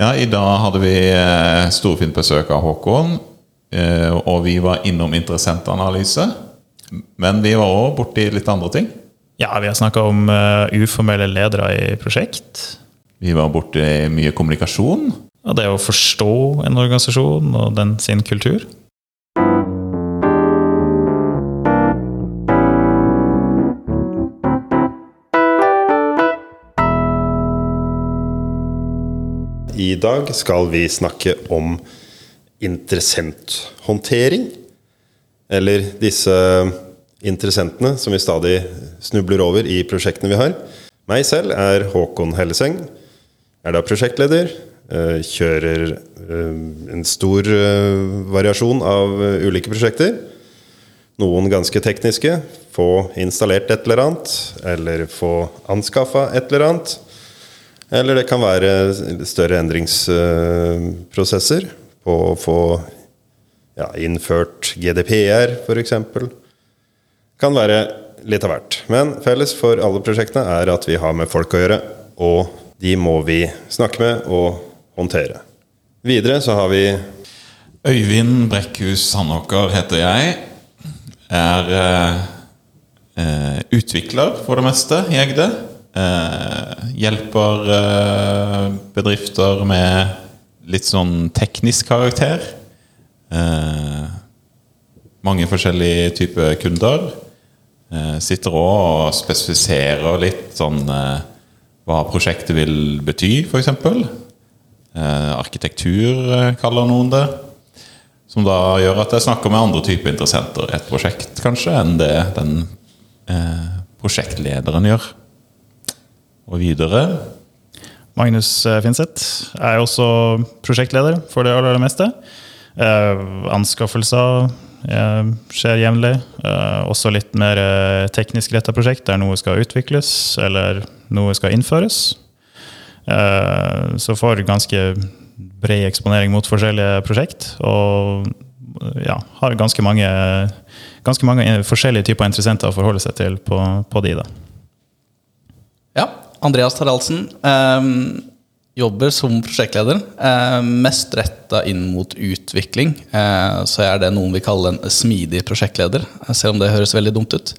Ja, I dag hadde vi eh, storfint besøk av Håkon, eh, og vi var innom interessentanalyse. Men vi var òg borti litt andre ting. Ja, vi har snakka om eh, uformelle ledere i prosjekt. Vi var borti mye kommunikasjon. Og det å forstå en organisasjon og den sin kultur. I dag skal vi snakke om interessenthåndtering. Eller disse interessentene som vi stadig snubler over i prosjektene vi har. Meg selv er Håkon Helleseng. Er da prosjektleder. eh, Kjører eh, en stor eh, variasjon av ulike prosjekter. Noen ganske tekniske. Få installert et eller annet. Eller få anskaffa et eller annet. Eller det kan være større endringsprosesser på å få ja, innført GDPR, f.eks. Kan være litt av hvert. Men felles for alle prosjektene er at vi har med folk å gjøre. Og de må vi snakke med og håndtere. Videre så har vi Øyvind Brekkhus Sandåker heter jeg. Er eh, eh, utvikler for det meste i Egde. Eh, hjelper eh, bedrifter med litt sånn teknisk karakter. Eh, mange forskjellige typer kunder. Sitter òg og spesifiserer litt sånn hva prosjektet vil bety, f.eks. Eh, arkitektur kaller noen det. Som da gjør at jeg snakker med andre typer interessenter i et prosjekt, kanskje, enn det den eh, prosjektlederen gjør. Og videre Magnus eh, Finseth er også prosjektleder for det aller, aller meste. Eh, anskaffelser eh, skjer jevnlig. Eh, også litt mer teknisk retta prosjekt der noe skal utvikles eller noe skal innføres. Eh, så får ganske bred eksponering mot forskjellige prosjekt. Og ja, har ganske mange, ganske mange forskjellige typer interessenter å forholde seg til på, på de. da. Ja, Andreas Taraldsen Um, jobber som prosjektleder. Eh, mest retta inn mot utvikling. Eh, så er det noen vi kaller en smidig prosjektleder, eh, selv om det høres veldig dumt ut.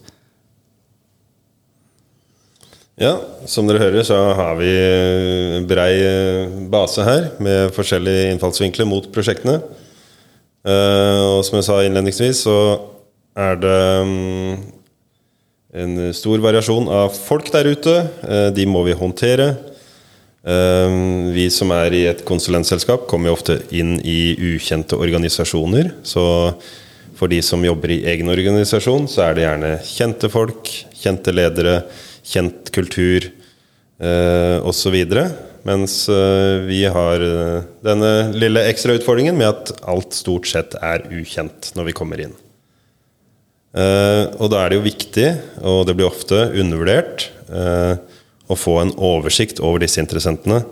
Ja, som dere hører, så har vi brei eh, base her med forskjellige innfallsvinkler mot prosjektene. Eh, og som jeg sa innledningsvis, så er det mm, en stor variasjon av folk der ute. Eh, de må vi håndtere. Eh, vi som er i et konsulentselskap, kommer jo ofte inn i ukjente organisasjoner. Så for de som jobber i egen organisasjon, så er det gjerne kjente folk, kjente ledere, kjent kultur eh, osv. Mens eh, vi har eh, denne lille ekstra utfordringen med at alt stort sett er ukjent når vi kommer inn. Eh, og da er det jo viktig, og det blir ofte undervurdert, eh, å få en oversikt over disse interessentene.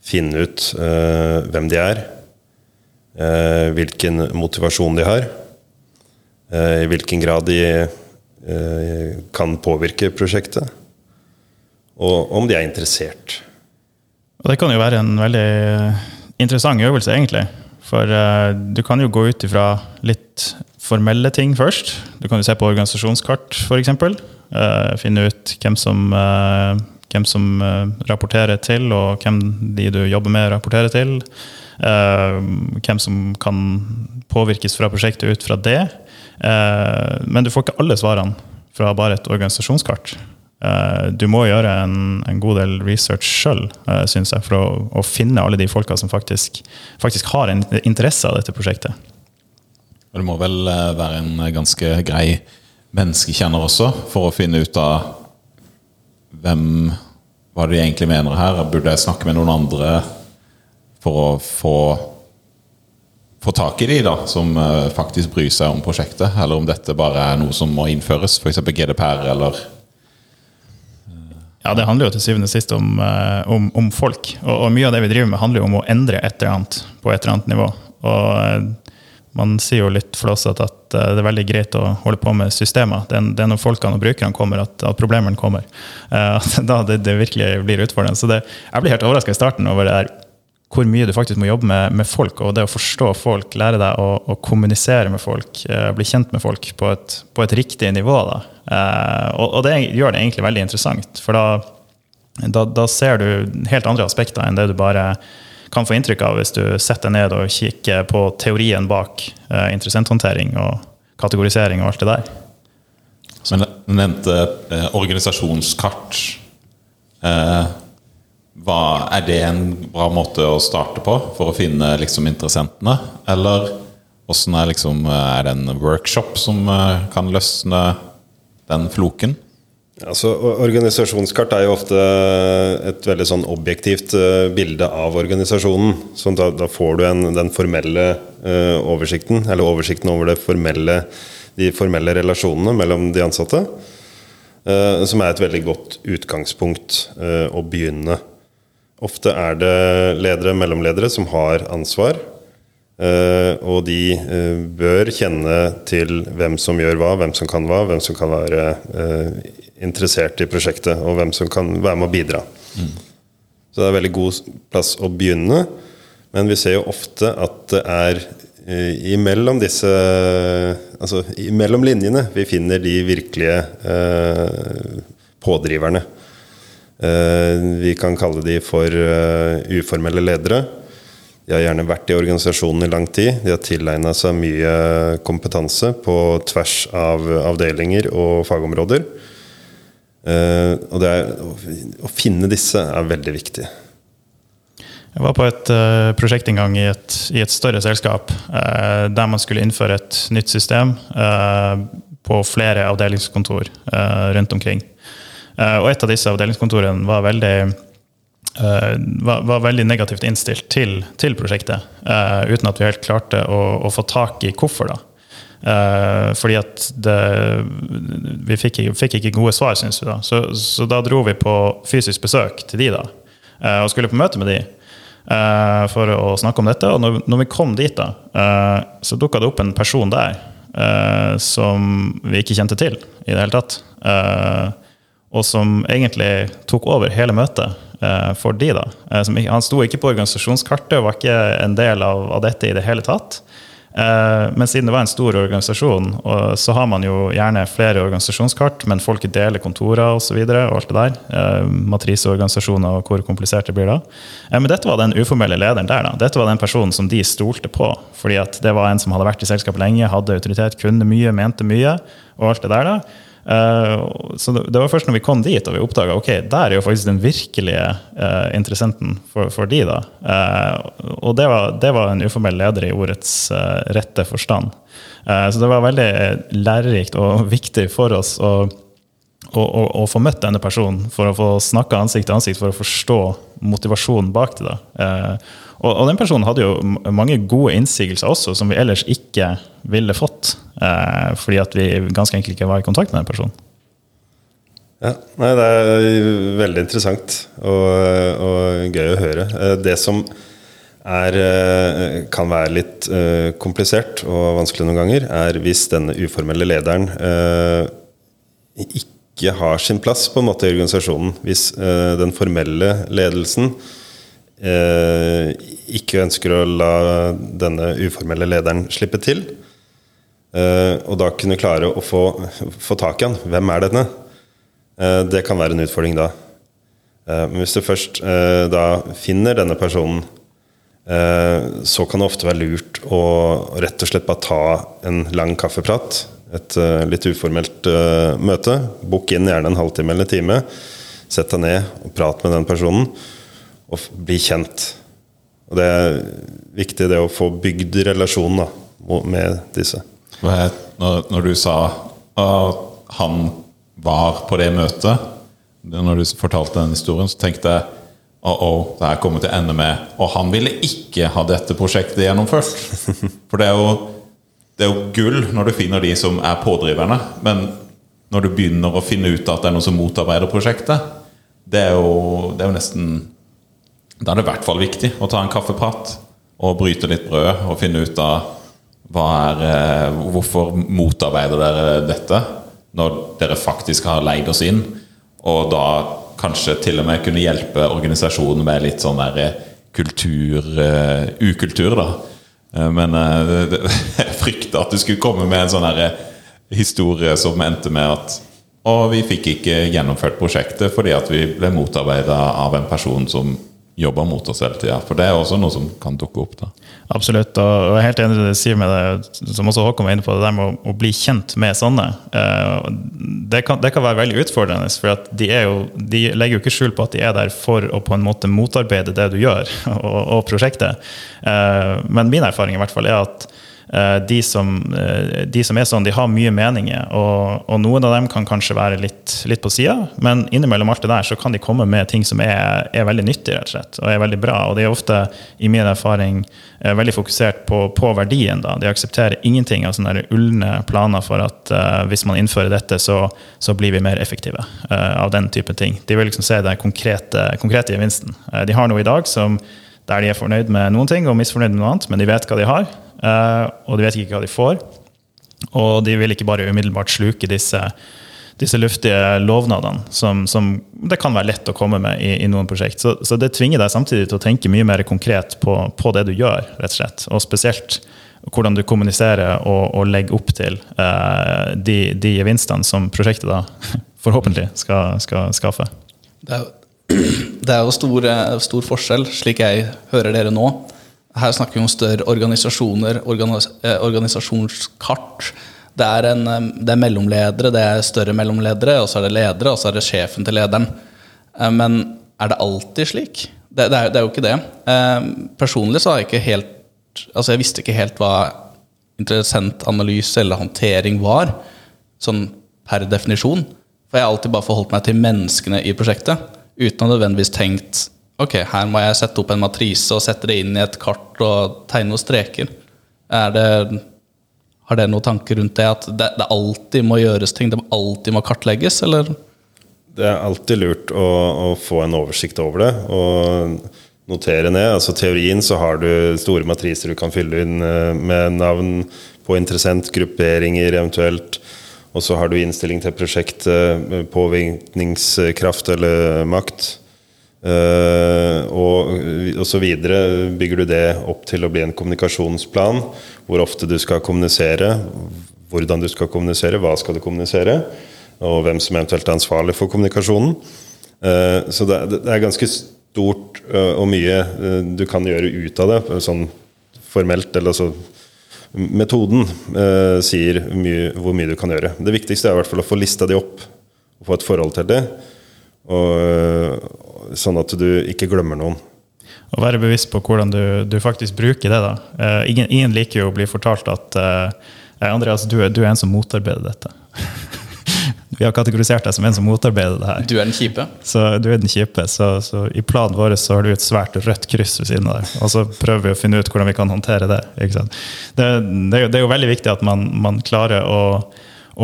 Finne ut eh, hvem de er, hvilken motivasjon de har, i hvilken grad de kan påvirke prosjektet, og om de er interessert. Og det kan jo være en veldig interessant øvelse, egentlig. For uh, du kan jo gå ut ifra litt formelle ting først. Du kan jo se på organisasjonskart, f.eks. Uh, finne ut hvem som, uh, hvem som uh, rapporterer til, og hvem de du jobber med, rapporterer til. Eh, hvem som kan påvirkes fra prosjektet ut fra det. Eh, men du får ikke alle svarene fra bare et organisasjonskart. Eh, du må gjøre en, en god del research sjøl, uh, syns jeg, for å, å, finne alle de folka som faktisk, faktisk har en interesse av dette prosjektet. Og det må vel eh, være en ganske grei menneskekjenner også, for å finne ut av hvem hva de egentlig mener her. Burde jeg snakke med noen andre for å få, få tak i de da, som faktisk bryr seg om prosjektet? Eller om dette bare er noe som må innføres, f.eks. GDPR eller ja, det handler jo til syvende og sist om, om, om folk. Og, og, mye av det vi driver med, handler jo om å endre et eller annet på et eller annet nivå. Og man sier jo litt flåsete at det er veldig greit å holde på med systemer. Det er, når folkene og brukerne kommer, at, at problemene kommer. Uh, da det, det, virkelig blir utfordrende. Så det, jeg blir helt overraska i starten over det der hvor mye du faktisk må jobbe med, med folk, og det å forstå folk, lære deg å, å kommunisere med folk, eh, bli kjent med folk på et, på et riktig nivå. Eh, og, og, det gjør det egentlig veldig interessant, for da, da, da, ser du helt andre aspekter enn det du bare kan få inntrykk av hvis du setter ned og kikker på teorien bak eh, interessenthåndtering og kategorisering og alt det der. Men du nevnte eh, organisasjonskart. Eh, hva, er det en bra måte å starte på for å finne liksom, interessentene? Eller hvordan er, liksom, er det en workshop som uh, kan løsne den floken? Altså, organisasjonskart er jo ofte et veldig sånn objektivt uh, bilde av organisasjonen. Så da, da får du en, den formelle uh, oversikten, eller oversikten over formelle, de formelle relasjonene mellom de ansatte. som er et veldig godt utgangspunkt å begynne Ofte er det ledere, mellomledere, som har ansvar. Uh, og de uh, bør kjenne til hvem som gjør hva, hvem som kan hva, hvem som kan være uh, interessert i prosjektet, og hvem som kan være med å bidra. Mm. Så det er veldig god plass å begynne. Men vi ser jo ofte at det er imellom disse Altså imellom linjene vi finner de virkelige pådriverne. Eh, vi kan kalle de for eh, uformelle ledere. De har gjerne vært i organisasjonen i lang tid. De har tilegna seg mye kompetanse på tvers av avdelinger og fagområder. Eh, og er, å finne disse er veldig viktig. Jeg var på et uh, prosjekt en gang i et, i et større selskap der man skulle innføre et nytt system på flere avdelingskontor rundt omkring. Eh, og et av disse avdelingskontorene var veldig, eh, var, var veldig negativt innstilt til, til prosjektet, eh, uten at vi helt klarte å, å få tak i hvorfor. da. Uh, fordi at det, vi fikk, fikk, ikke gode svar, syns vi. da. Så, så, da dro vi på fysisk besøk til de da, uh, og skulle på møte med de uh, for å snakke om dette. Og når, når vi kom dit, da, så dukka det opp en person der som vi ikke kjente til i det hele tatt. Og som egentlig tok over hele møtet eh, for de. da. Eh, som, han sto ikke på organisasjonskartet og var ikke en del av, av dette i det hele tatt. Eh, men siden det var en stor organisasjon, og, så har man jo gjerne flere organisasjonskart, men folk deler kontorer osv. Og, og alt det der. Eh, matriseorganisasjoner og hvor komplisert det blir da. Eh, men dette var den uformelle lederen der. da. Dette var den personen som de stolte på. fordi at det var en som hadde vært i selskapet lenge, hadde autoritet, kunne mye, mente mye, og alt det der. da. Uh, så det, var først når vi kom dit og vi oppdaga ok, der er jo faktisk den virkelige uh, interessenten for, for de da. Uh, og det var, det var, en uformell leder i ordets rette forstand. så det var veldig lærerikt og viktig for oss å, å, å, å, få møtt denne personen, for å få snakka ansikt til ansikt, for å forstå motivasjonen bak det. da. Og, og, den personen hadde jo mange gode innsigelser også, som vi ellers ikke ville fått. Eh, fordi at vi ganske enkelt ikke var i kontakt med den personen. Ja, nei, Det er veldig interessant og, og gøy å høre. Eh, det som er, eh, kan være litt uh, komplisert og vanskelig noen ganger, er hvis denne uformelle lederen ikke har sin plass på en måte i organisasjonen. Hvis den formelle ledelsen eh, ikke ønsker å la denne uformelle lederen slippe til. Eh, og da kunne klare å få, få tak i han. Hvem er denne? Eh, det kan være en utfordring da. Eh, men hvis du først eh, da finner denne personen, eh, så kan det ofte være lurt å rett og slett bare ta en lang kaffeprat. Et litt uformelt møte. Book inn gjerne en halvtime eller en time. Sett deg ned og prat med den personen å bli kjent. Og det er viktig det å få bygd relasjonen da, med disse. Når, når, du sa at han var på det møtet, når du fortalte den historien, så tenkte jeg oh, oh, det her kommer til å ende med Og han ville ikke ha dette prosjektet gjennomført. For det er, jo, det er jo gull når du finner de som er pådriverne. Men når du begynner å finne ut at det er noen som motarbeider prosjektet, det er jo, det er jo nesten da er det i hvert fall viktig å ta en kaffeprat og bryte litt brød og finne ut av er, eh, hvorfor motarbeider dere dette når dere faktisk har leid oss inn, og da kanskje til og med kunne hjelpe organisasjonen med litt sånn der kultur, uh, ukultur, da. Eh, men eh, det- jeg frykta at du skulle komme med en sånn her, eh, historie som endte med at og vi fikk ikke gjennomført prosjektet fordi at vi ble motarbeida av en person som jobber mot oss hele tida. For det er også noe som kan dukke opp. da. Absolutt, og jeg er helt enig i det du sier med det, som også Håkon var inne på, det der med å, å bli kjent med sånne. Eh, Det kan, det kan være veldig utfordrende, for de, er jo, de legger jo ikke skjul på at de er der for å på en måte motarbeide det du gjør, og, og prosjektet. Eh, Men min erfaring i hvert fall er at de som, eh, de som er sånn, de har mye meninger, og, og noen av dem kan kanskje være litt, litt på sida, men innimellom alt det der så kan de komme med ting som er, er veldig nyttig, rett og slett, og er veldig bra. Og de er ofte, i min erfaring, eh, veldig fokusert på, på verdien. da. De aksepterer ingenting av sånne ulne planer for at uh, hvis man innfører dette, så, så blir vi mer effektive Uh, av den type ting. De vil liksom se den konkrete, konkrete gevinsten. Uh, de har noe i dag som der de er fornøyd med noen ting og misfornøyd med noe annet, men de vet hva de har, eh, og de vet ikke hva de får. Og de vil ikke bare umiddelbart sluke disse, disse luftige lovnadene, som, som det kan være lett å komme med i, i noen prosjekt. Så, så det tvinger deg samtidig til å tenke mye mer konkret på, på det du gjør, rett og slett. Og spesielt hvordan du kommuniserer og, og legger opp til eh, de, de gevinstene som prosjektet da forhåpentlig skal, skal skaffe. Det er, det er jo stor, eh, stor forskjell, slik jeg hører dere nå. Her snakker vi om større organisasjoner, organis eh, organisasjonskart. Det er, en, eh, det er mellomledere, det er større mellomledere, og så er det ledere, og så er det sjefen til lederen. Men er det alltid slik? Det, det, er, det er jo ikke det. Personlig så har jeg ikke helt Altså jeg visste ikke helt hva interessentanalyse eller håndtering var, sånn per definisjon. For jeg har alltid bare forholdt meg til menneskene i prosjektet, uten å nødvendigvis tenkt ok, her må jeg sette opp en matrise og sette det inn i et kart og tegne noen streker. Er det, har dere noen tanker rundt det? At det, det alltid må gjøres ting? Det alltid må kartlegges, eller? Det er alltid lurt å, å få en oversikt over det og notere ned. Altså Teorien så har du store matriser du kan fylle inn eh, med navn på interessent, grupperinger eventuelt. Og så har du innstilling til prosjekt, eh, påvirkningskraft eller makt. Uh, og, og så videre bygger du det opp til å bli en kommunikasjonsplan. Hvor ofte du skal kommunisere, hvordan du skal kommunisere, hva skal du kommunisere, og hvem som eventuelt er ansvarlig for kommunikasjonen. Uh, så det, det er ganske stort uh, og mye du kan gjøre ut av det, sånn formelt. eller så Metoden eh, sier mye, hvor mye du kan gjøre. Det viktigste er i hvert fall å få lista de opp og få et forhold til det. Og, eh, sånn at du ikke glemmer noen. Å være bevisst på hvordan du, du faktisk bruker det. da. Eh, ingen, ingen liker jo å bli fortalt at eh, Andreas, du du er en som motarbeider dette. Vi har kategorisert deg som en som motarbeider det her. Du er den kjipe? Så du er den kjipe. Så, så i planen vår så har du et svært rødt kryss ved siden av deg. Og så prøver vi å finne ut hvordan vi kan håndtere det. Det, det, er jo, det er jo veldig viktig at man, man klarer å,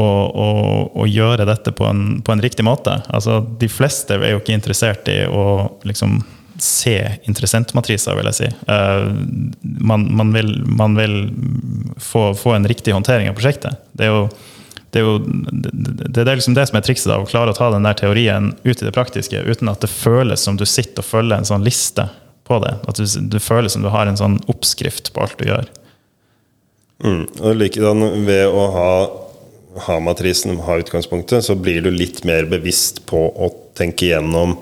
å gjøre dette på en, på en riktig måte. Altså, de fleste er jo ikke interessert i å liksom se interessentmatriser, vil jeg si. Uh, man, man vil, man vil få, få en riktig håndtering av prosjektet. Det er jo det er jo det, er liksom det som er trikset, da, å klare å ta den der teorien ut i det praktiske uten at det føles som du sitter og følger en sånn liste på det. At du, du føler som du har en sånn oppskrift på alt du gjør. Mm. Og likedan ved å ha, ha matrisen, ha utgangspunktet, så blir du litt mer bevisst på å tenke igjennom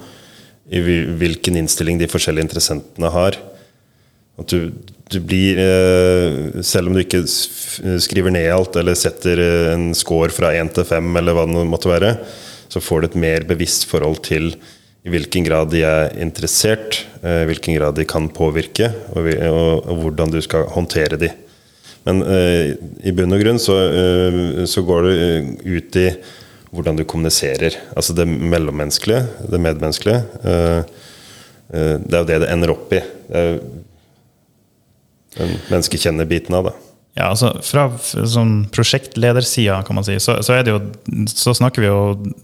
i hvilken innstilling de forskjellige interessentene har. At du, du blir eh, Selv om du ikke skriver ned alt eller setter eh, en score fra 1 til 5, eller hva det måtte være, så får du et mer bevisst forhold til i hvilken grad de er interessert, eh, i hvilken grad de kan påvirke, og, og, og hvordan du skal håndtere de. Men eh, i bunn og grunn så, så går eh, ut i hvordan du kommuniserer. Altså det mellommenneskelige, det medmenneskelige. Det er jo det det ender opp i. Det er den menneskekjennerbiten av det. Ja, altså Fra sånn prosjektledersida kan man si, så, så, jo, så snakker vi jo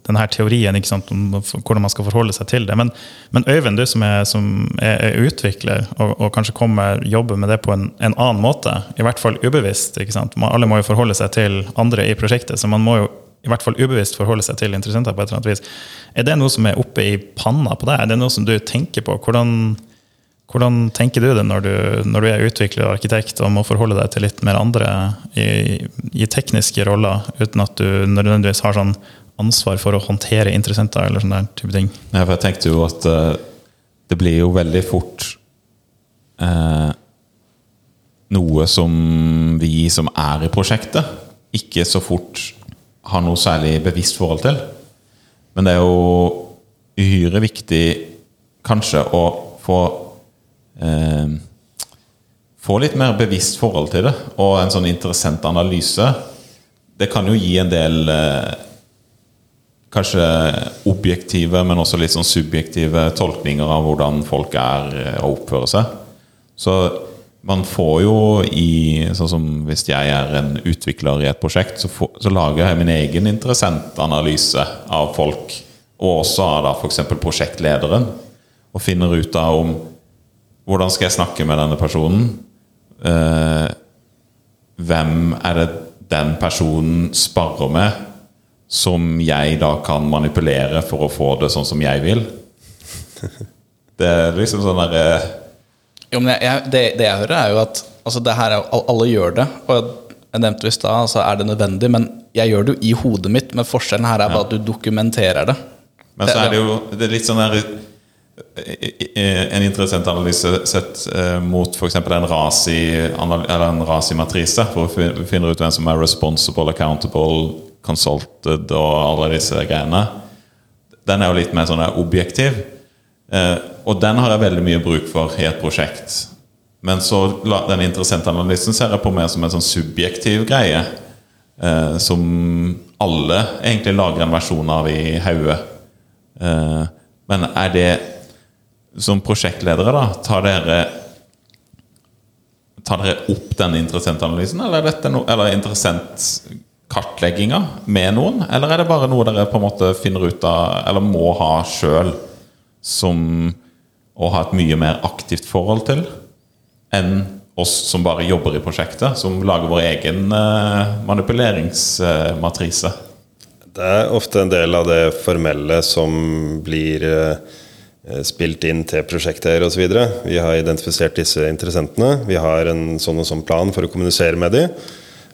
denne teorien ikke sant, om hvordan man skal forholde seg til det. Men, men Øyvind, du som er, som er, er utvikler og, og kanskje kommer jobber med det på en, en annen måte, i hvert fall ubevisst ikke sant? Man, Alle må jo forholde seg til andre i prosjektet, så man må jo i hvert fall ubevisst forholde seg til interessenter på et eller annet vis. Er det noe som er oppe i panna på deg? Er det noe som du tenker på? Hvordan, Hvordan tenker du det når du, når du er utvikler og arkitekt og må forholde deg til litt mer andre i, i tekniske roller, uten at du nødvendigvis har sånn ansvar for å håndtere interessenter eller sånne type ting? Ja, for jeg tenkte jo at uh, det blir jo veldig fort uh, noe som vi som er i prosjektet, ikke så fort har noe særlig bevisst forhold til. Men det er jo uhyre viktig kanskje å få eh, Få litt mer bevisst forhold til det, og en sånn interessant analyse. Det kan jo gi en del eh, kanskje objektive, men også litt sånn subjektive tolkninger av hvordan folk er eh, og oppfører seg. Så man får jo i Sånn som hvis jeg er en utvikler i et prosjekt, så, får, så lager jeg min egen interessentanalyse av folk, og også av da f.eks. prosjektlederen, og finner ut av om hvordan skal jeg snakke med denne personen? Eh, hvem er det den personen sparer med, som jeg da kan manipulere for å få det sånn som jeg vil? Det er liksom sånn derre Jo, men jeg, jeg, det, det jeg hører, er jo at altså det her er, alle gjør det. Og jeg nevnte i stad, altså er det nødvendig, men jeg gjør det jo i hodet mitt. Men forskjellen her er bare at du dokumenterer det. Men så er det jo det er litt sånn der eh, En interessant analyse sett eh, mot f.eks. en rasi-matrise, hvor vi fin- finner ut hvem som er responsible, accountable, consulted og alle disse greiene. Den er jo litt mer sånn objektiv. Eh, og den har jeg veldig mye bruk for i et prosjekt. Men så den interessante analysen ser jeg på mer som en sånn subjektiv greie. Eh, som alle egentlig lager en versjon av i hodet. Eh, men er det Som prosjektledere, da, tar dere Tar dere opp denne interessentanalysen, eller er no, eller interessentkartlegginga med noen? Eller er det bare noe dere på en måte finner ut av, eller må ha sjøl, som å ha et mye mer aktivt forhold til, enn oss som bare jobber i prosjektet, som lager vår egen eh, manipuleringsmatrise? Det er ofte en del av det formelle som blir eh, spilt inn til prosjekter osv. Vi har identifisert disse interessentene. Vi har en sånn og sånn plan for å kommunisere med dem.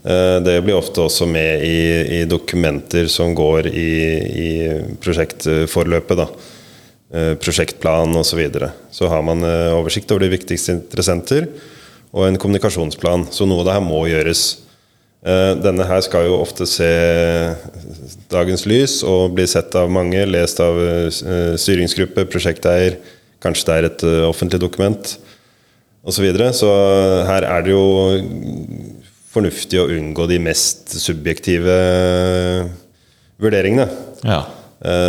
Eh, Det blir ofte også med i, i dokumenter som går i, i prosjektforløpet. da. Eh, Prosjektplan osv. Så, videre. så har man eh, oversikt over de viktigste interessenter og en kommunikasjonsplan. Så noe av det her må gjøres. Eh, Denne her skal jo ofte se dagens lys og bli sett av mange, lest av eh, styringsgruppe, prosjekteier, kanskje det er et eh, offentlig dokument osv. Så, videre. så her er det jo fornuftig å unngå de mest subjektive vurderingene. Ja.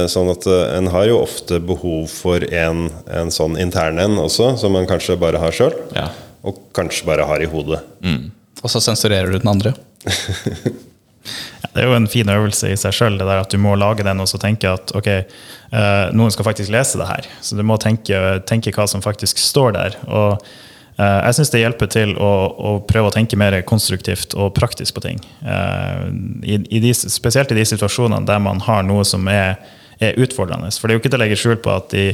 Sånn at en har jo ofte behov for en, en sånn intern en også, som man kanskje bare har sjøl, ja. og kanskje bare har i hodet. Og så sensurerer du den andre. Ja, det er jo en fin øvelse i seg sjøl, at du må lage den og så tenke at ok, eh, noen skal faktisk lese det her. Så du må tenke, tenke hva som faktisk står der. Og eh, jeg syns det hjelper til å, å prøve å tenke mer konstruktivt og praktisk på ting. Eh, i, i de, spesielt i de situasjonene der man har noe som er, er utfordrende. For det er jo ikke til å legge skjul på at i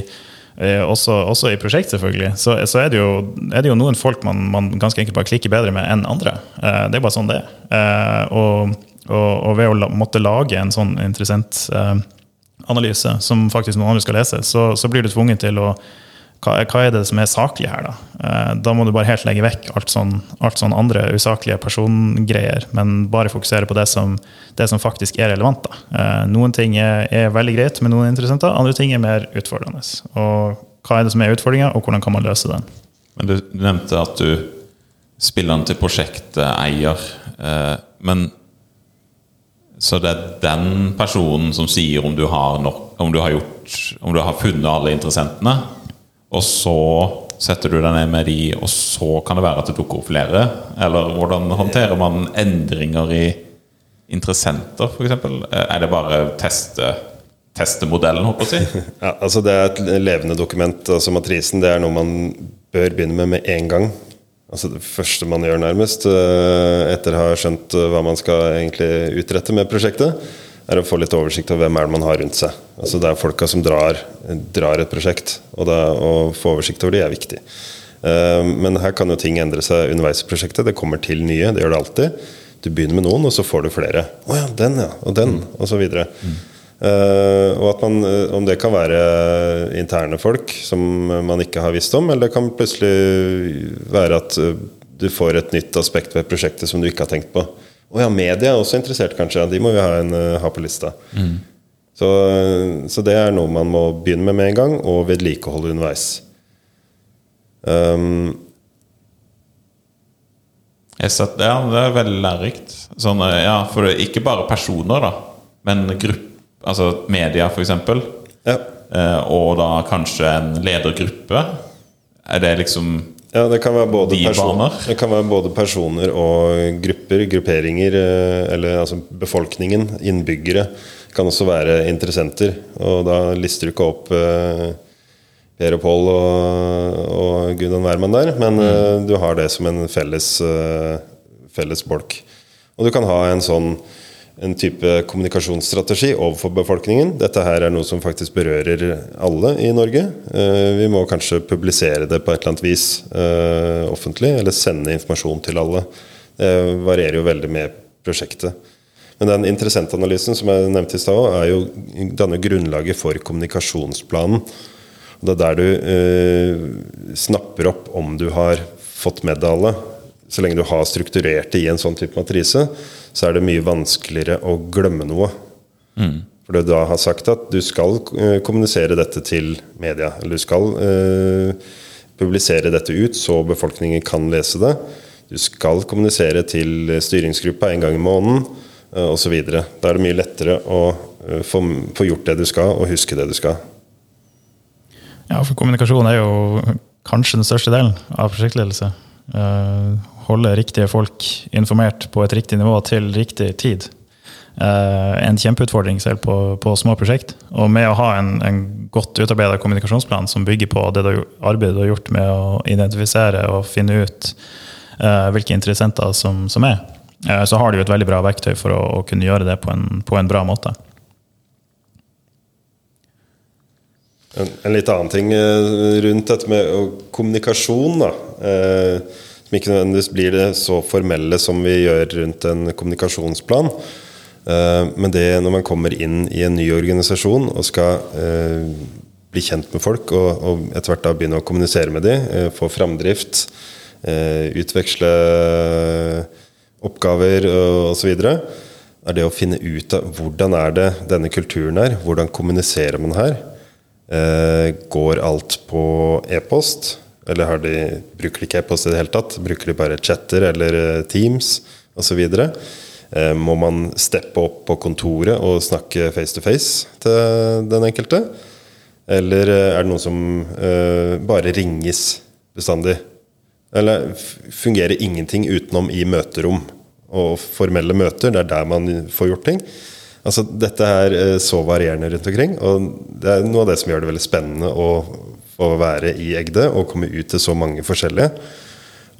eh, også, også i prosjekt, selvfølgelig, så, så er, det jo, er det jo noen folk man, man ganske enkelt bare klikker bedre med enn andre. Eh, det er bare sånn det er. Eh, og, og, og ved å la, måtte lage en sånn interessant eh, analyse som faktisk noen andre skal lese, så, så blir du tvunget til å hva, hva er det som er saklig her, da? Eh, da må du bare helt legge vekk alt sånn, alt sånn andre usaklige persongreier, men bare fokusere på det som, det som faktisk er relevant. Da. Eh, noen ting er, er veldig greit med noen interessenter, andre ting er mer utfordrende. Og hva er det som er utfordringa, og hvordan kan man løse den? Men du, nevnte at du spiller den til prosjekteier. Eh, men Så det er den personen som sier om du har, nok, om du har, gjort, om du har funnet alle interessentene, og så setter du deg ned med de, og så kan det være at det dukker opp flere? Eller hvordan håndterer man endringer i interessenter, f.eks.? Er det bare teste, teste modellen, håper jeg å si? Ja, altså Det er et levende dokument. altså Matrisen det er noe man bør begynne med med en gang. Altså Det første man gjør, nærmest, eh, etter å ha skjønt eh, hva man skal egentlig utrette med prosjektet, er å få litt oversikt over hvem er det man har rundt seg. Altså Det er folka som drar, drar et prosjekt, og det, å få oversikt over de er viktig. Eh, Men her kan jo ting endre seg underveis i prosjektet. Det kommer til nye, det gjør det alltid. Du begynner med noen, og så får du flere. Å ja, den, ja. Og den, og så videre. Eh, og at man, eh, om det kan være interne folk som man ikke har visst om, eller det kan plutselig være at du får et nytt aspekt ved prosjektet som du ikke har tenkt på. Å ja, media er også interessert, kanskje. De må vi ha, en, eh, ha på lista. Så, så det er noe man må begynne med med en gang, og vedlikeholde underveis. Um, Jeg satt, ja, det er veldig lærerikt. Sånn, eh, ja, for det er ikke bare personer, da, men grupp, altså media, eksempel. ja. Eh, og da kanskje en ledergruppe. Er det liksom Ja, det kan det kan være både personer og grupper, grupperinger, eh, eller altså befolkningen, innbyggere, kan også være interessenter. Og da lister du ikke opp eh, Per og Pål og, og Gudon Wærmann der, men eh, du har det som en felles, eh, felles bolk. Og du kan ha en sånn en type kommunikasjonsstrategi overfor befolkningen. Dette her er noe som faktisk berører alle i Norge. Eh, Vi må kanskje publisere det på et eller annet vis eh, offentlig, eller sende informasjon til alle. Det varierer jo veldig med prosjektet. Men den interessentanalysen som jeg nevnte i stad, er danner grunnlaget for kommunikasjonsplanen. Det er der du eh, snapper opp om du har fått medalje. Så lenge du har strukturert det i en sånn type matrise, så er det mye vanskeligere å glemme noe. For du da har sagt at du skal eh, kommunisere dette til media. Eller du skal eh, publisere dette ut, så befolkningen kan lese det. Du skal kommunisere til styringsgruppa en gang i måneden, eh, osv. Da er det mye lettere å eh, få, få gjort det du skal, og huske det du skal. Ja, for kommunikasjon er jo kanskje den største delen av prosjektledelse. Eh, holde riktige folk informert på et riktig nivå til riktig tid. Eh, en kjempeutfordring selv på, på små prosjekt. Og med å ha en, en godt utarbeida kommunikasjonsplan som bygger på det du, arbeidet du har gjort med å identifisere og finne ut uh, hvilke interessenter som, som er, uh, så har du et veldig bra verktøy for å, å kunne gjøre det på en, på en bra måte. En, en litt annen ting rundt dette med kommunikasjon, da. Eh, som ikke nødvendigvis blir det så formelle som vi gjør rundt en kommunikasjonsplan. Eh, men det når man kommer inn i en ny organisasjon og skal eh, bli kjent med folk, og, etter hvert da begynne å kommunisere med dem, eh, få framdrift, utveksle oppgaver osv., er det å finne ut av hvordan er det denne kulturen er. Hvordan kommuniserer man her? Går alt på e-post? Eller de, bruker de ikke e-post i det hele tatt? Bruker de bare chatter eller eh, Teams osv.? Eh, må man steppe opp på kontoret og snakke face to face til den enkelte? Eller eh, er det noen som bare ringes bestandig? Eller fungerer ingenting utenom i møterom og formelle møter? Det er der man får gjort ting. Altså, dette er så varierende rundt omkring, og det er noe av det som gjør det veldig spennende å få være i Egde og komme ut til så mange forskjellige.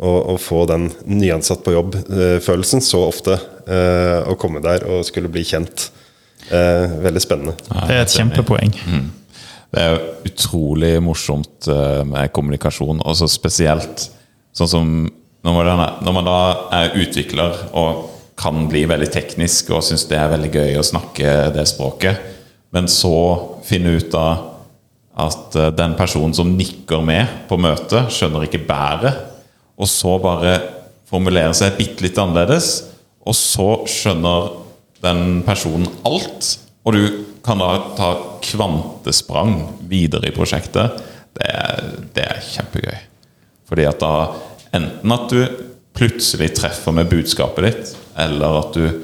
Og, og få den nyansatt på jobb-følelsen så ofte. eh, å komme der og skulle bli kjent. Eh, veldig spennende. Ja, Det er et kjempepoeng. Mm. Det er jo utrolig morsomt eh, med kommunikasjon, og så spesielt sånn som når man, når man da er utvikler og kan bli veldig teknisk og syns det er veldig gøy å snakke det språket, men så finne ut av at eh, den personen som nikker med på møtet, skjønner ikke bæret, og så bare formulerer seg bitte litt annerledes, og så skjønner den personen alt, og du kan da ta kvantesprang videre i prosjektet. Det er, det er kjempegøy. Fordi at da enten at du plutselig treffer med budskapet ditt, eller at du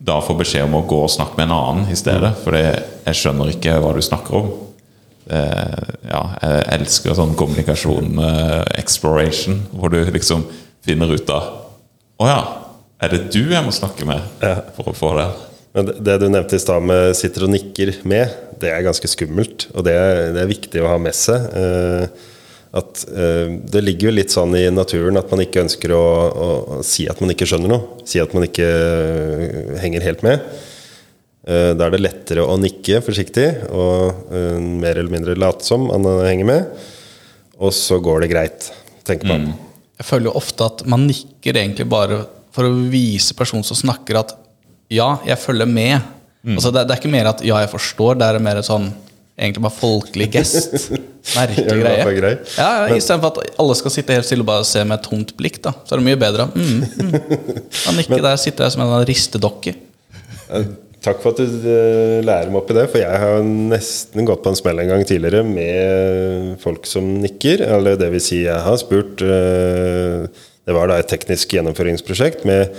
da får beskjed om å gå og snakke med en annen i stedet. Fordi jeg skjønner ikke hva du snakker om. Eh, ja, jeg elsker sånn kommunikasjon, eh, exploration, hvor du liksom finner ut av Å ja, er det du jeg må snakke med for å få det? Men det, du nevnte i stad med 'sitter og nikker med', det er ganske skummelt. Og det, er- det er viktig å ha med seg. Eh, at Det ligger jo litt sånn i naturen at man ikke ønsker å, å, si at man ikke skjønner noe. Si at man ikke henger helt med. Eh, da er det lettere å nikke forsiktig og eh, mer eller mindre late som man henger med. Og så går det greit. tenker på. Jeg føler jo ofte at man nikker egentlig bare for å vise personen som snakker at ja, jeg følger med. Altså det, det er ikke mer at ja, jeg forstår, det er mer sånn egentlig bare folkelig gest. Merkelig Ja, det greie. grei. Ja, ja, Istedenfor at alle skal sitte helt stille og bare se med et tomt blikk, da. Så er det mye bedre. Mm, mm. Han nikker der, sitter der som en ristedokke. Takk for at du eh, lærer meg opp i det, for jeg har nesten gått på en smell en gang tidligere med folk som nikker. Eller det vil si, jeg har spurt eh, Det var da et teknisk gjennomføringsprosjekt med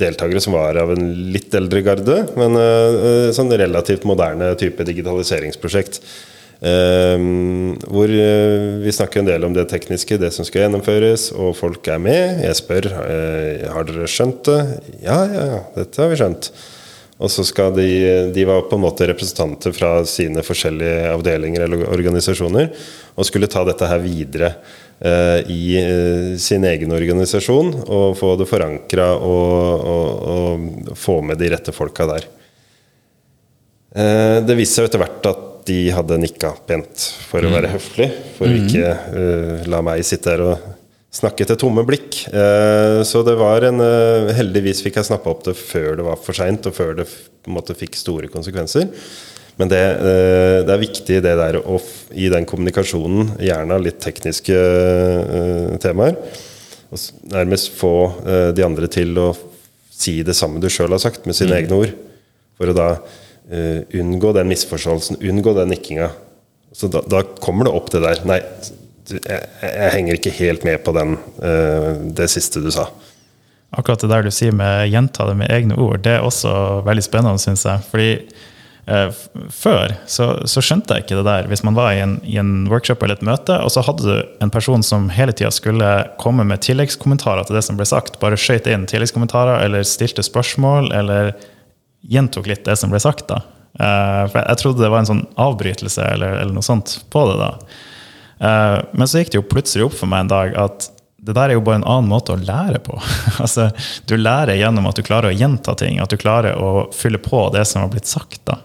deltakere som var av en litt eldre garde, men eh, sånn relativt moderne type digitaliseringsprosjekt. Hvor vi snakker en del om det tekniske, det som skal gjennomføres, og folk er med. Jeg spør har dere skjønt det. Ja, ja, ja, dette har vi skjønt. Og så skal de, de var på en måte representanter fra sine forskjellige avdelinger eller organisasjoner og skulle ta dette her videre eh, i eh, sin egen organisasjon og få det forankra og, og, og få med de rette folka der. Eh, det viste seg etter hvert at de hadde nikka pent for å være høflig. For å ikke uh, la meg sitte her og snakke til tomme blikk. Eh, så det var en eh, Heldigvis fikk jeg snappa opp det før det var for seint, og før det måte fikk store konsekvenser. Men det, eh, det er viktig det der å gi i den kommunikasjonen, gjerne litt tekniske temaer, og nærmest få de andre til å si det samme du sjøl har sagt, med sine egne ord. For å da unngå den misforståelsen, unngå den nikkinga. Så da, da kommer det opp det der. Nei, jeg, jeg henger ikke helt med på den, eh, det siste du sa. Akkurat det der du sier med gjenta det med egne ord, det er også veldig spennende, syns jeg. Fordi eh, før så, så skjønte jeg ikke det der. Hvis man var i en, i en workshop eller et møte, og så hadde du en person som hele tida skulle komme med tilleggskommentarer til det som ble sagt, bare skøyt inn tilleggskommentarer eller stilte spørsmål eller gjentok litt det som ble sagt, da. Eh, for jeg, jeg trodde det var en sånn avbrytelse eller, eller noe sånt på det, da. Eh, men så gikk det jo plutselig opp for meg en dag at det der er jo bare en annen måte å lære på. altså, du lærer gjennom at du klarer å gjenta ting, at du klarer å fylle på det som har blitt sagt. Da.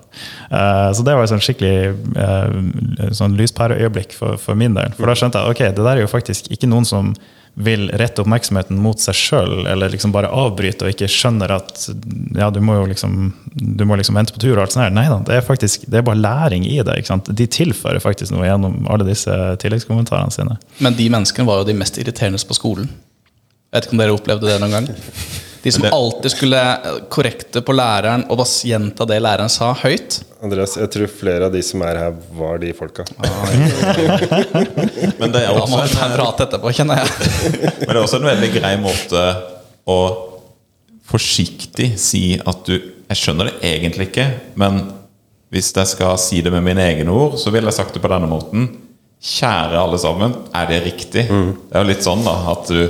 Eh, så det var et sånn skikkelig uh, sånn lyspæreøyeblikk for, for min del. For da skjønte jeg ok, det der er jo faktisk ikke noen som vil rette oppmerksomheten mot seg sjøl, eller liksom bare avbryte og ikke skjønner at ja, du må jo liksom, du må liksom vente på tur. og alt sånt her. Nei da, det er faktisk, det er bare læring i det. ikke sant? De tilfører faktisk noe gjennom alle disse tilleggskommentarene sine. Men de menneskene var jo de mest irriterende på skolen. Jeg vet ikke om dere opplevde det noen gang? De som alltid skulle korrekte på læreren og bare gjenta det læreren sa høyt. Andreas, jeg tror flere av de som er her, var de folka. Men det er Da må også vi ta en en, prat etterpå, kjenner jeg. men det er også en veldig grei måte å forsiktig si at du Jeg skjønner det egentlig ikke, men hvis jeg skal si det med mine egne ord, så ville jeg sagt det på denne måten. Kjære alle sammen, er det riktig? Det er jo litt sånn da at du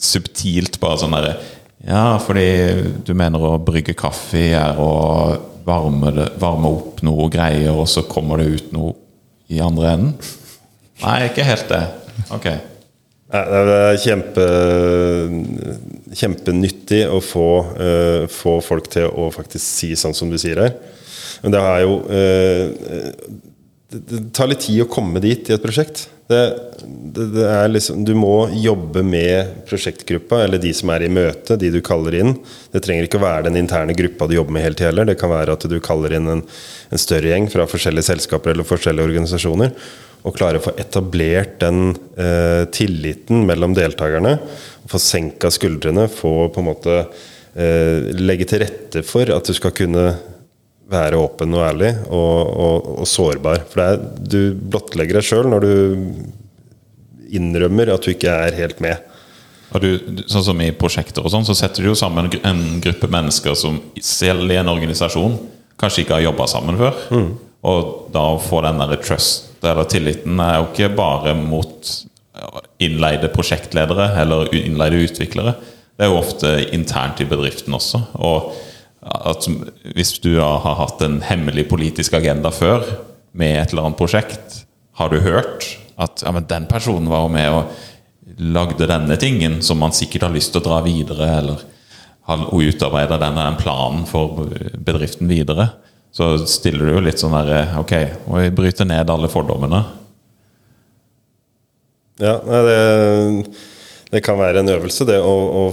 subtilt bare sånn derre Ja, fordi du mener å brygge kaffe er å varme, det, varme opp noe greier, og så kommer det ut noe i andre enden? Nei, ikke helt det. Ok. Det er kjempe, kjempenyttig å få, uh, få folk til å faktisk si sånn som du sier her. Men det er jo eh, det, tar litt tid å komme dit i et prosjekt. Det, det, det liksom, du må jobbe med prosjektgruppa, eller de som er i møte, de du kaller inn. Det trenger ikke å være den interne gruppa du jobber med hele tida heller. Det kan være at du kaller inn en, en større gjeng fra forskjellige selskaper eller forskjellige organisasjoner. Og klare å få etablert den eh, tilliten mellom deltakerne. Få senka skuldrene, få på en måte eh, legge til rette for at du skal kunne være åpen og ærlig og, og, og sårbar. For det er, du blottlegger deg sjøl når du innrømmer at du ikke er helt med. Og du, sånn som I prosjekter og sånn, så setter du jo sammen en gruppe mennesker som selv i en organisasjon kanskje ikke har jobba sammen før. Og da å få den der trust, eller tilliten, er jo ikke bare mot innleide prosjektledere eller innleide utviklere. Det er jo ofte internt i bedriften også. Og at hvis du har hatt en hemmelig politisk agenda før med et eller annet prosjekt, har du hørt at ja, den personen var jo med og lagde denne tingen som man sikkert har lyst til å dra videre, eller har utarbeida denne den planen for bedriften videre, så stiller du jo litt sånn der Ok, og vi bryter ned alle fordommene? Ja, det, det kan være en øvelse, det å, å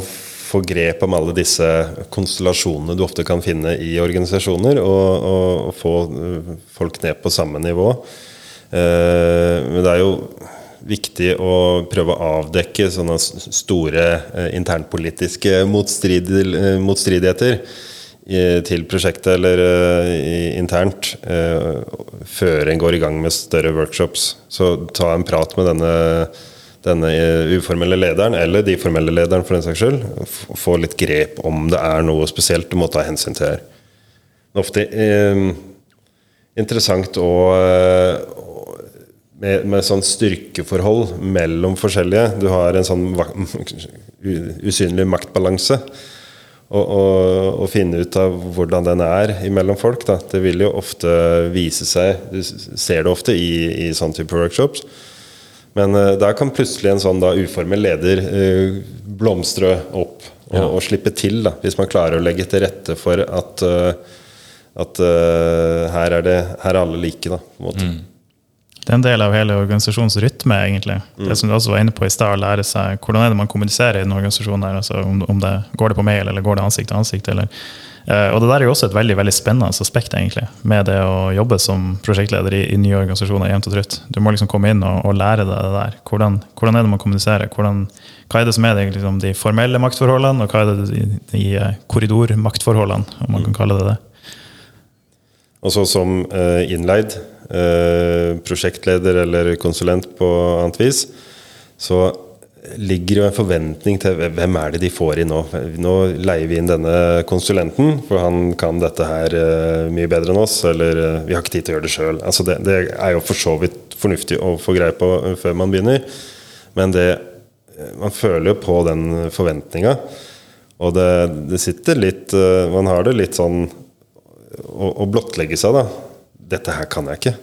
få grep om alle disse konstellasjonene du ofte kan finne i organisasjoner, og, og, og få eh, folk ned på samme nivå. Eh, men det er jo viktig å prøve å avdekke sånne store eh, internpolitiske motstrid, eh, motstridigheter i, til prosjektet eller eh, internt eh, før en går i gang med større workshops. Så ta en prat med denne, denne eh, uformelle lederen, eller de formelle lederen for den saks skyld. Få litt grep om det er noe spesielt du må ta hensyn til her. Det er ofte eh, interessant å eh, med, med sånn styrkeforhold mellom forskjellige. Du har en sånn usynlig maktbalanse. Og, og, og finne ut av hvordan den er imellom folk. Da. Det vil jo ofte vise seg Du ser det ofte i, i sånn type workshops. Men uh, der kan plutselig en sånn da uformel leder eh, blomstre opp og, og slippe til. Da, hvis man klarer å legge til rette for at, eh, at eh, her, er det, her er alle like. Da, på en måte. Det er en del av hele organisasjonens rytme, egentlig. Det som du også var inne på i stad, å lære seg hvordan er det man kommuniserer i den organisasjonen. der, altså om, om det Går det på mail, eller går det ansikt til ansikt? eller eh, og Det der er jo også et veldig veldig spennende aspekt egentlig, med det å jobbe som prosjektleder i, i nye organisasjoner. jevnt og trutt. Du må liksom komme inn og, og lære deg det der. Hvordan, hvordan er det man kommuniserer? Hvordan, hva er det som er det, liksom, de formelle maktforholdene, og hva er det de, de eh, korridormaktforholdene, om man kan kalle det det? Og så som eh, innleid eh, prosjektleder eller konsulent på annet vis, så ligger jo en forventning til hvem er det de får inn nå. Nå leier vi inn denne konsulenten, for han kan dette her eh, mye bedre enn oss, eller eh, vi har ikke tid til å gjøre det sjøl. Altså det, det er jo for så vidt fornuftig å få greie på eh, før man begynner, men det, man føler jo på den forventninga. Og det, det sitter litt Man har det litt sånn å, å blottlegge seg, da. Dette her kan jeg ikke.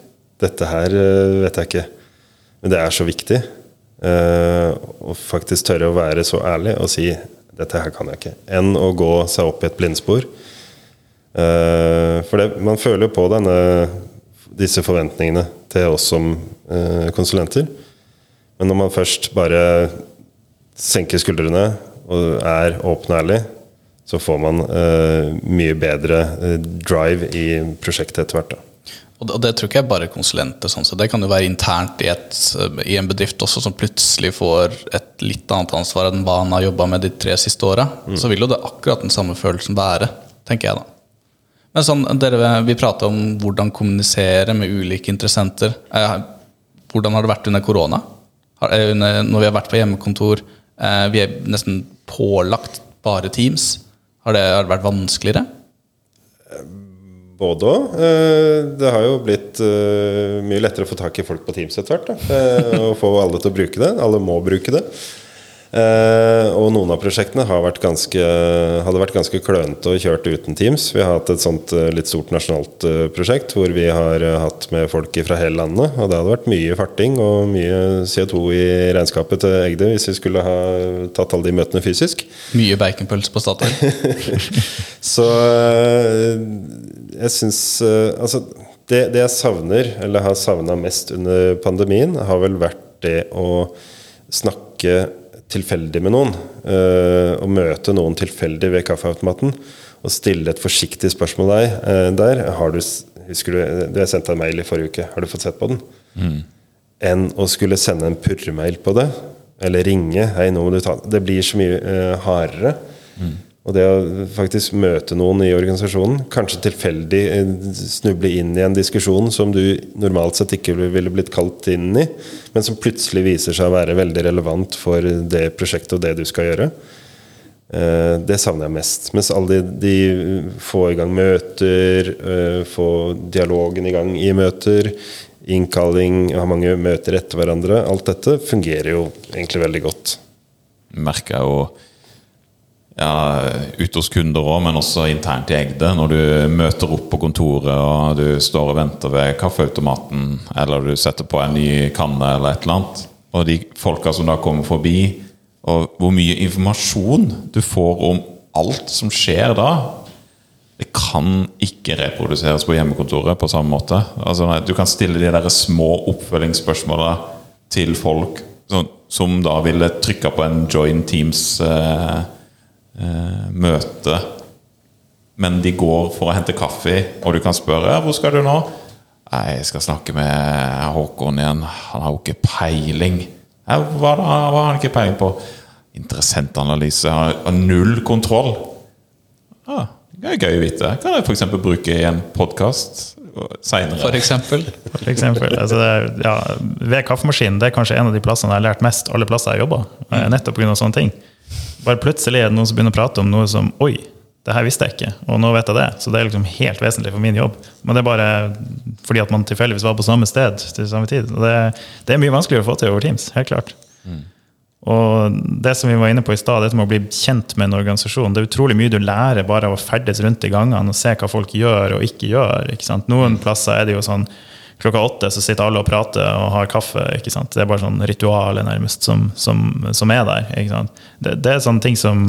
Dette her vet jeg ikke. Men det er så viktig. Eh, å faktisk tørre å være så ærlig og si 'dette her kan jeg ikke', enn å gå seg opp i et blindspor. Eh, for det, man føler jo på denne, disse forventningene til oss som eh, konsulenter. Men når man først bare senker skuldrene og er åpen og ærlig, så får man mye bedre drive i prosjektet etter hvert. Da. Og det, tror ikke jeg bare er konsulenter. Sånn, så det kan jo være internt i, et, i en bedrift også, som plutselig får et litt annet ansvar enn hva han har jobba med de tre siste åra. Så vil jo det akkurat den samme følelsen være, tenker jeg da. Men sånn, dere, Vi prater om hvordan kommunisere med ulike interessenter. Eh, hvordan har det vært under korona? Eh, når vi har vært på hjemmekontor, eh, vi er nesten pålagt bare Teams. Har det, har det vært vanskeligere? Både òg. Det har jo blitt eh, mye lettere å få tak i folk på Teams etter hvert. Eh, Og få alle til å bruke det. Alle må bruke det. Eh, Og noen av prosjektene har vært ganske, hadde vært ganske klønete og kjørt uten Teams. Vi har hatt et sånt eh, litt stort nasjonalt eh, prosjekt hvor vi har hatt med folk fra hele landet. Og det hadde vært mye farting og mye CO2 i regnskapet til Egde hvis vi skulle ha tatt alle de møtene fysisk. Mye baconpølse på Statoil? Så øh, jeg syns Altså, det, det jeg savner, eller har savna mest under pandemien, har vel vært det å snakke tilfeldig med noen. og møte noen tilfeldig ved kaffeautomaten. Og stille et forsiktig spørsmål deg øh, der. Har du, husker du, du Jeg sendte en mail i forrige uke. Har du fått sett på den? enn å skulle sende en purremail på det, eller ringe. Hei, nå må du ta Det blir så mye eh, hardere. Og det å faktisk møte noen i organisasjonen, kanskje tilfeldig eh, snuble inn i en diskusjon som du normalt sett ikke ville blitt kalt inn i, men som plutselig viser seg å være veldig relevant for det prosjektet og det du skal gjøre. Eh, Det savner jeg mest. Mens alle de, de får i gang møter, får dialogen i gang i møter, innkalling, har mange møter etter hverandre. Alt dette fungerer jo egentlig veldig godt. merker jeg jo ja, ute hos kunder òg, men også internt i Egde. Når du møter opp på kontoret og du står og venter ved kaffeautomaten, eller du setter på en ny kanne eller et eller annet, og de folka som da kommer forbi, og hvor mye informasjon du får om alt som skjer da, det kan ikke reproduseres på hjemmekontoret på samme måte. Altså, du kan stille de der små oppfølgingsspørsmåla til folk sånn, som da ville trykka på en join Teams-møte, men de går for å hente kaffe, og du kan spørre hvor skal du nå? Nei, jeg skal snakke med Håkon igjen. Han har jo ikke peiling. Hva, da? Hva har han ikke peiling på? Interessentanalyse. Har har null kontroll. Ah, det er gøy å vite. Kan jeg f.eks. bruke i en podkast seinere? For eksempel. For eksempel, altså det, er- ja, ved kaffemaskinen det er kanskje en av de plassene jeg har lært mest alle plasser jeg jobber. eh, Nettopp pga. sånne ting. Bare plutselig er det noen som begynner å prate om noe som Oi, det her visste jeg ikke, og nå vet jeg det. Så det er liksom helt vesentlig for min jobb. Men det er bare fordi at man tilfeldigvis var på samme sted til samme tid. Og det, det er mye vanskeligere å få til over Teams, helt klart. Og det som vi var inne på i stad, dette med å bli kjent med en organisasjon, det er utrolig mye du lærer bare av å ferdes rundt i gangene og se hva folk gjør og ikke gjør. ikke? Noen plasser er det jo sånn klokka åtte så sitter alle og prater og har kaffe. ikke sant? Det er bare sånn ritualet nærmest som, som, som er der. ikke sant? Det, det er sånne ting som,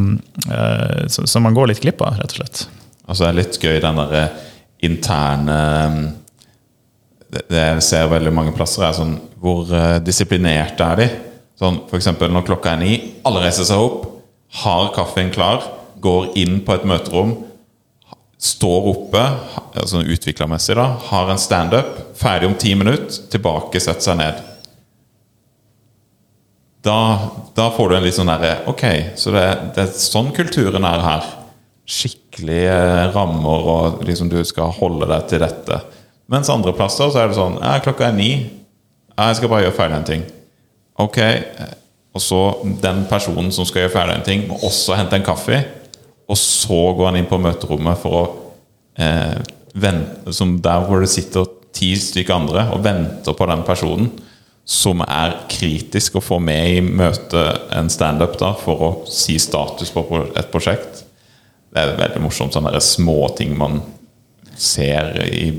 eh, som, man går litt glipp av, rett og slett. Altså det er litt gøy den der eh, interne det, det jeg ser veldig mange plasser, er sånn Hvor eh, disiplinerte er de? Sånn eksempel når klokka er ni, alle reiser seg opp, har kaffen klar, går inn på et møterom, står oppe, altså utviklermessig, da, har en standup, ferdig om ti minutter, tilbake, setter seg ned. Da, da får du en litt sånn derre Ok, så det, det er sånn kulturen er her. Skikkelige rammer, og liksom du skal holde deg til dette. Mens andre plasser så er det sånn ja, Klokka er ni. Jeg skal bare gjøre ferdig en ting. Ok. Og så den personen som skal gjøre ferdig en ting, må også hente en kaffe. Og så går han inn på møterommet for å eh, vente som Der hvor det sitter ti stykker andre og venter på den personen som er kritisk å få med i møtet en standup for å si status på et prosjekt. Det er veldig morsomt, sånne småting man ser i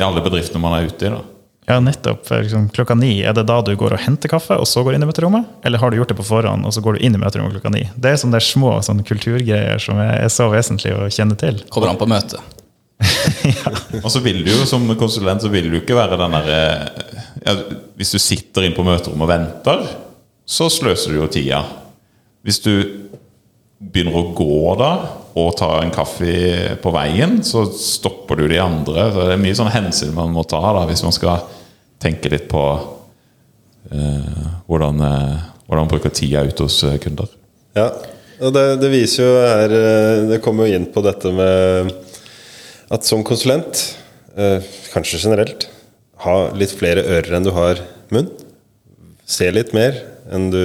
alle bedriftene man er ute i. da. Ja, nettopp. For liksom, klokka ni, er det da du går og henter kaffe, og så går inn i møterommet? Eller har du gjort det på forhånd, og så går du inn i møterommet klokka ni? Det er sånne små sånne kulturgreier som er, er så vesentlig å kjenne til. Kommer an på møtet. Og så vil du jo som konsulent så vil du ikke være den der eh, ja, Hvis du sitter inn på møterommet og venter, så sløser du jo tida. Hvis du begynner å gå da og tar en kaffe på veien, så stopper du de andre. Så det er mye sånn hensyn man må ta da hvis man skal tenke litt på eh, hvordan, eh, hvordan bruker tida ute hos eh, kunder. Ja, og det, det viser jo her Det kommer jo inn på dette med at som konsulent, eh, kanskje generelt, ha litt flere ører enn du har munn. Se litt mer enn du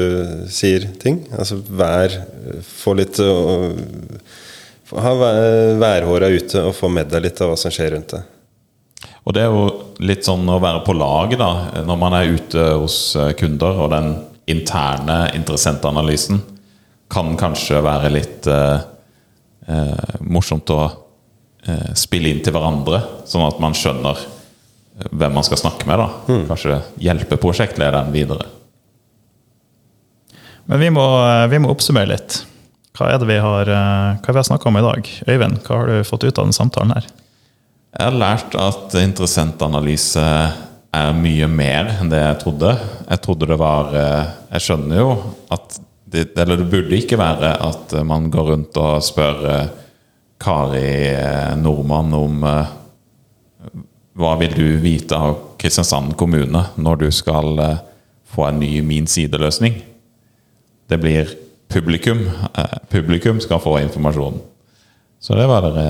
sier ting. Altså vær Få litt å- Ha vær- værhåra ute og få med deg litt av hva som skjer rundt deg. Og det er jo litt sånn å være på lag da, når man er ute hos eh, kunder, og den interne interessentanalysen kan kanskje være litt eh, eh, morsomt å eh, spille inn til hverandre, sånn at man skjønner eh, hvem man skal snakke med. da. Kanskje hjelpe prosjektlederen videre. Men vi må, vi må oppsummere litt. Hva er det vi har, eh, hva har snakka om i dag? Øyvind, hva har du fått ut av den samtalen her? Jeg har lært at interessentanalyse er mye mer enn det jeg trodde. Jeg trodde det var eh, Jeg skjønner jo at det, Eller det burde ikke være at man går rundt og spør eh, Kari Nordmann om hva vil du vite av Kristiansand kommune når du skal få en ny Min side-løsning. Det blir publikum. Eh, publikum skal få informasjonen. Så det var, det,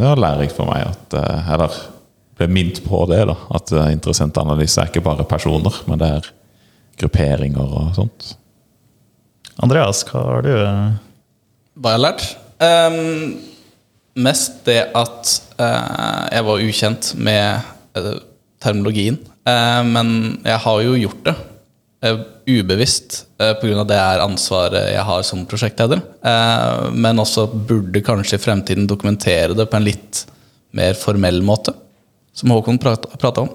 det var lærerikt for meg. At, eh, eller ble minnet på det. da, At interessant interessentanalyse er ikke bare personer, men det er grupperinger og sånt. Andreas, hva har du eh, Hva jeg har lært? Um, mest det at uh, jeg var ukjent med uh, terminologien. Uh, men jeg har jo gjort det. Uh, ubevisst uh, pga. det er ansvaret jeg har som prosjektleder. Eh, men også burde kanskje i fremtiden dokumentere det på en litt mer formell måte. Som Håkon prata om.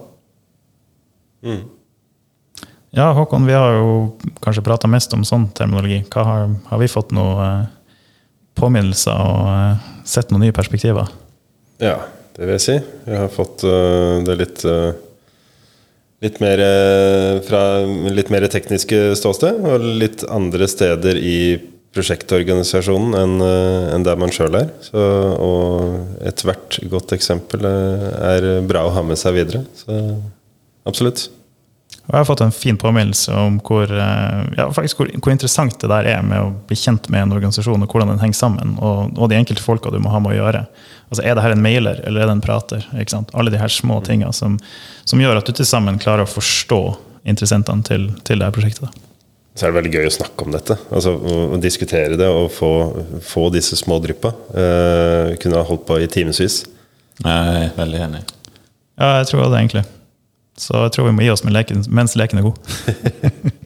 Ja, Håkon, vi har jo kanskje prata mest om sånn terminologi. Hva har, har vi fått noen eh, påminnelser og eh, sett noen nye perspektiver? Ja, det vil jeg si. Jeg har fått det litt Litt mer eh, fra litt mer tekniske ståsted, og litt andre steder i prosjektorganisasjonen enn en der man sjøl er. Så, og ethvert godt eksempel eh, er bra å ha med seg videre. Så absolutt. Og jeg har fått en fin påminnelse om hvor, eh, ja, faktisk hvor, hvor interessant det der er med å bli kjent med en organisasjon, og hvordan den henger sammen, og, og de enkelte folka du må ha med å gjøre. Altså, Er det her en mailer, eller er det en prater? Ikke sant? Alle de her små tinga som, som gjør at du til sammen klarer å forstå interessentene til, til det her prosjektet. da. Så er det veldig gøy å snakke om dette. Altså Å, å diskutere det og få, få disse små dryppa. Eh, kunne ha holdt på i timevis. Jeg er veldig enig. Ja, jeg tror det, egentlig. Så jeg tror vi må gi oss leken, mens leken er god.